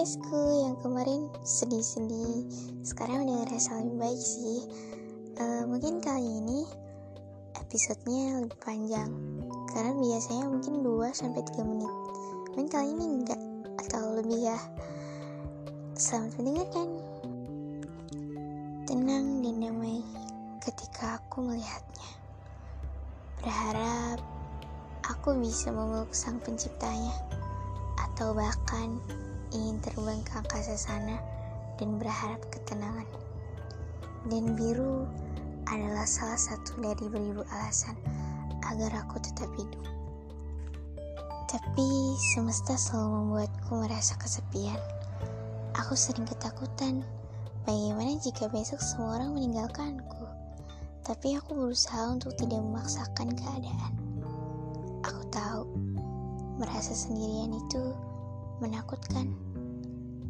podcastku yang kemarin sedih-sedih. Sekarang udah ngerasa lebih baik sih. Uh, Mungkin kali ini episodenya lebih panjang. Karena biasanya mungkin 2-3 menit. Mungkin kali ini enggak Atau lebih ya. Selamat mendengarkan. Tenang dan damai ketika aku melihatnya. Berharap aku bisa memeluk sang penciptanya. Atau bahkan ingin terbang ke angkasa sana dan berharap ketenangan. Dan biru adalah salah satu dari beribu alasan agar aku tetap hidup. Tapi semesta selalu membuatku merasa kesepian. Aku sering ketakutan. Bagaimana jika besok semua orang meninggalkanku? Tapi aku berusaha untuk tidak memaksakan keadaan. Aku tahu merasa sendirian itu menakutkan.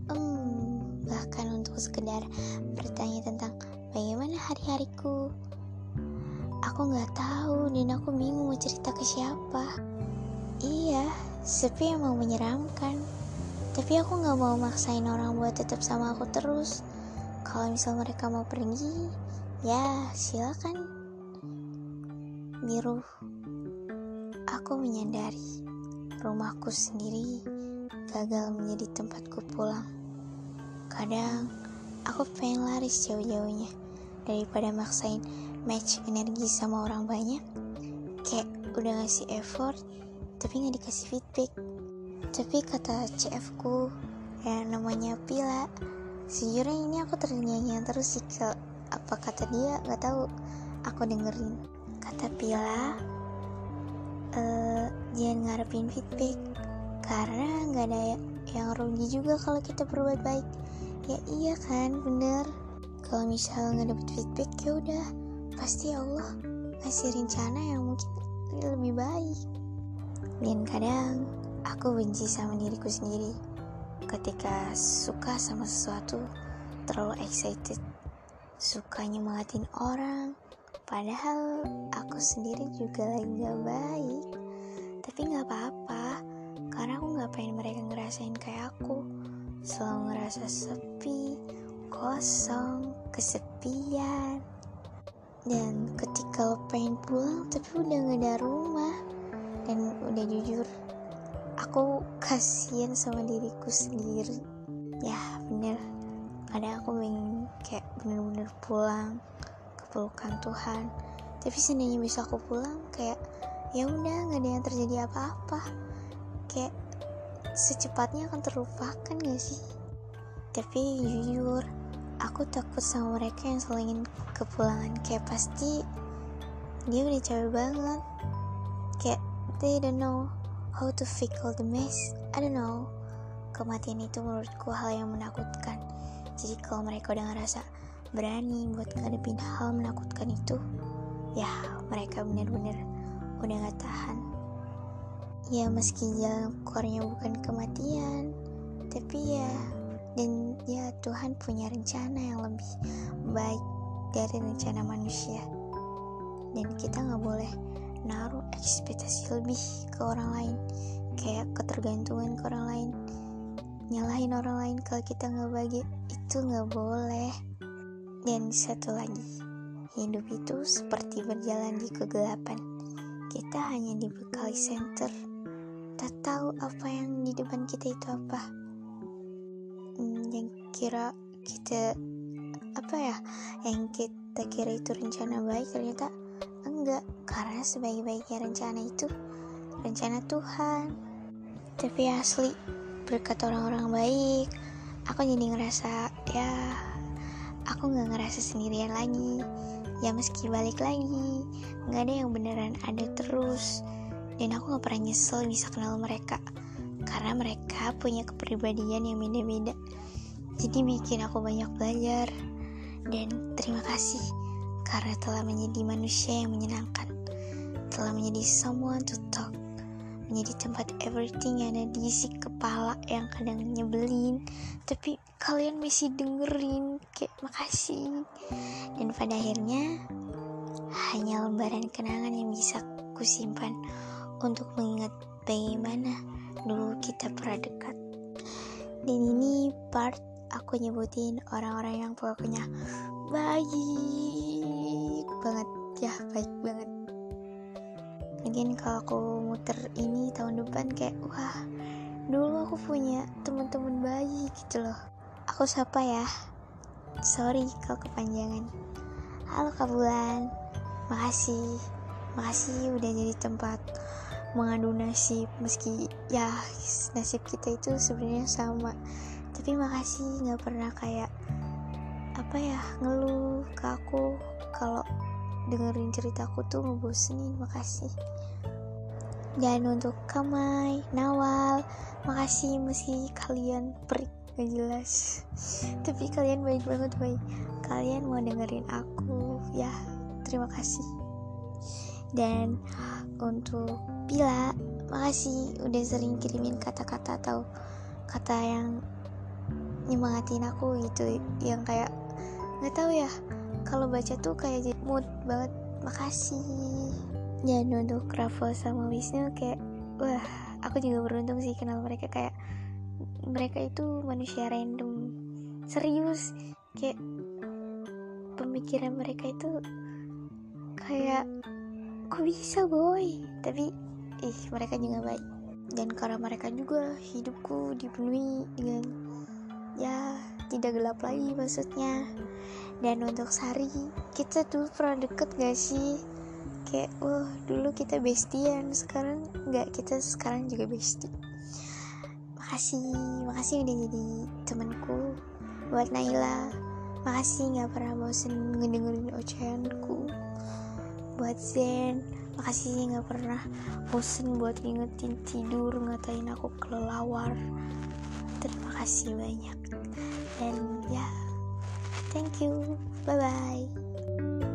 Hmm, bahkan untuk sekedar bertanya tentang bagaimana hari-hariku. Aku nggak tahu dan aku bingung mau cerita ke siapa. Iya, sepi emang menyeramkan. Tapi aku nggak mau maksain orang buat tetap sama aku terus. Kalau misal mereka mau pergi, ya silakan. Biru, aku menyadari rumahku sendiri gagal menjadi tempatku pulang. Kadang aku pengen lari sejauh-jauhnya daripada maksain match energi sama orang banyak. Kayak udah ngasih effort tapi nggak dikasih feedback. Tapi kata CF ku yang namanya Pila, sejujurnya ini aku ternyanyi terus sih ke apa kata dia nggak tahu aku dengerin kata Pila uh, jangan ngarepin feedback karena nggak ada yang rugi juga kalau kita berbuat baik. Ya iya kan bener. Kalau misalnya nggak dapet feedback ya udah. Pasti Allah kasih rencana yang mungkin lebih baik. Dan kadang aku benci sama diriku sendiri. Ketika suka sama sesuatu terlalu excited. Suka nyemangatin orang. Padahal aku sendiri juga lagi gak baik. Tapi nggak apa-apa karena aku nggak pengen mereka ngerasain kayak aku. Selalu ngerasa sepi kosong kesepian. Dan ketika lo pengen pulang tapi udah gak ada rumah. Dan udah jujur aku kasihan sama diriku sendiri. Ya bener. Ada aku pengen kayak bener-bener pulang ke pelukan Tuhan. Tapi seandainya bisa aku pulang kayak ya udah nggak ada yang terjadi apa-apa. Kayak secepatnya akan terlupakan gak sih? Tapi jujur aku takut sama mereka yang selalu ingin kepulangan. Kayak pasti dia udah capek banget. Kayak they don't know how to fix all the mess. I don't know. Kematian itu menurutku hal yang menakutkan. Jadi kalau mereka udah ngerasa berani buat ngadepin hal menakutkan itu ya mereka bener-bener udah gak tahan ya meski jalan keluarnya bukan kematian tapi ya dan ya Tuhan punya rencana yang lebih baik dari rencana manusia. Dan kita nggak boleh naruh ekspektasi lebih ke orang lain kayak ketergantungan ke orang lain nyalahin orang lain kalau kita nggak bahagia itu nggak boleh. Dan satu lagi hidup itu seperti berjalan di kegelapan. Kita hanya dibekali center tak tahu apa yang di depan kita itu apa. Hmm, yang kira kita apa ya yang kita kira itu rencana baik ternyata enggak. Karena sebaik-baiknya rencana itu rencana Tuhan. Tapi asli berkat orang-orang baik aku jadi ngerasa ya aku nggak ngerasa sendirian lagi. Ya meski balik lagi nggak ada yang beneran ada terus dan aku gak pernah nyesel bisa kenal mereka. Karena mereka punya kepribadian yang beda-beda. Jadi bikin aku banyak belajar. Dan terima kasih karena telah menjadi manusia yang menyenangkan. Telah menjadi someone to talk. Menjadi tempat everything yang ada di isi kepala yang kadang nyebelin. Tapi kalian masih dengerin. Kayak makasih. Dan pada akhirnya hanya lembaran kenangan yang bisa kusimpan untuk mengingat bagaimana dulu kita pernah dekat. dan ini part aku nyebutin orang-orang yang pokoknya baik banget ya baik banget. Mungkin kalau aku muter ini tahun depan kayak wah dulu aku punya teman-teman bayi gitu loh. Aku siapa ya. Sorry kalau kepanjangan. Halo Kak Bulan. Makasih. Makasih udah jadi tempat mengadu nasib meski ya nasib kita itu sebenarnya sama. Tapi makasih nggak pernah kayak apa ya ngeluh ke aku kalau dengerin ceritaku tuh ngebosenin. Makasih. Dan untuk Kamai, Nawal, makasih meski kalian perik gak jelas. Tapi kalian baik banget boy kalian mau dengerin aku ya terima kasih dan untuk Bila makasih udah sering kirimin kata-kata atau kata yang nyemangatin aku gitu. Yang kayak nggak tahu ya kalau baca tuh kayak jadi mood banget. Makasih. Dan untuk Raffle sama Wisnu kayak wah aku juga beruntung sih kenal mereka. Kayak mereka itu manusia random. Serius. Kayak pemikiran mereka itu kayak kok bisa boy? Tapi ih mereka juga baik. Dan karena mereka juga hidupku dipenuhi dengan ya tidak gelap lagi maksudnya. Dan untuk Sari kita dulu pernah deket gak sih? Kayak wah dulu kita bestian sekarang nggak kita sekarang juga bestie makasih makasih udah jadi temanku buat Naila. Makasih nggak pernah bosen ngedengerin ocehanku buat Zen. Makasih nggak pernah bosen buat ngingetin tidur ngatain aku kelelawar. Terima kasih banyak. Dan ya thank you. Bye bye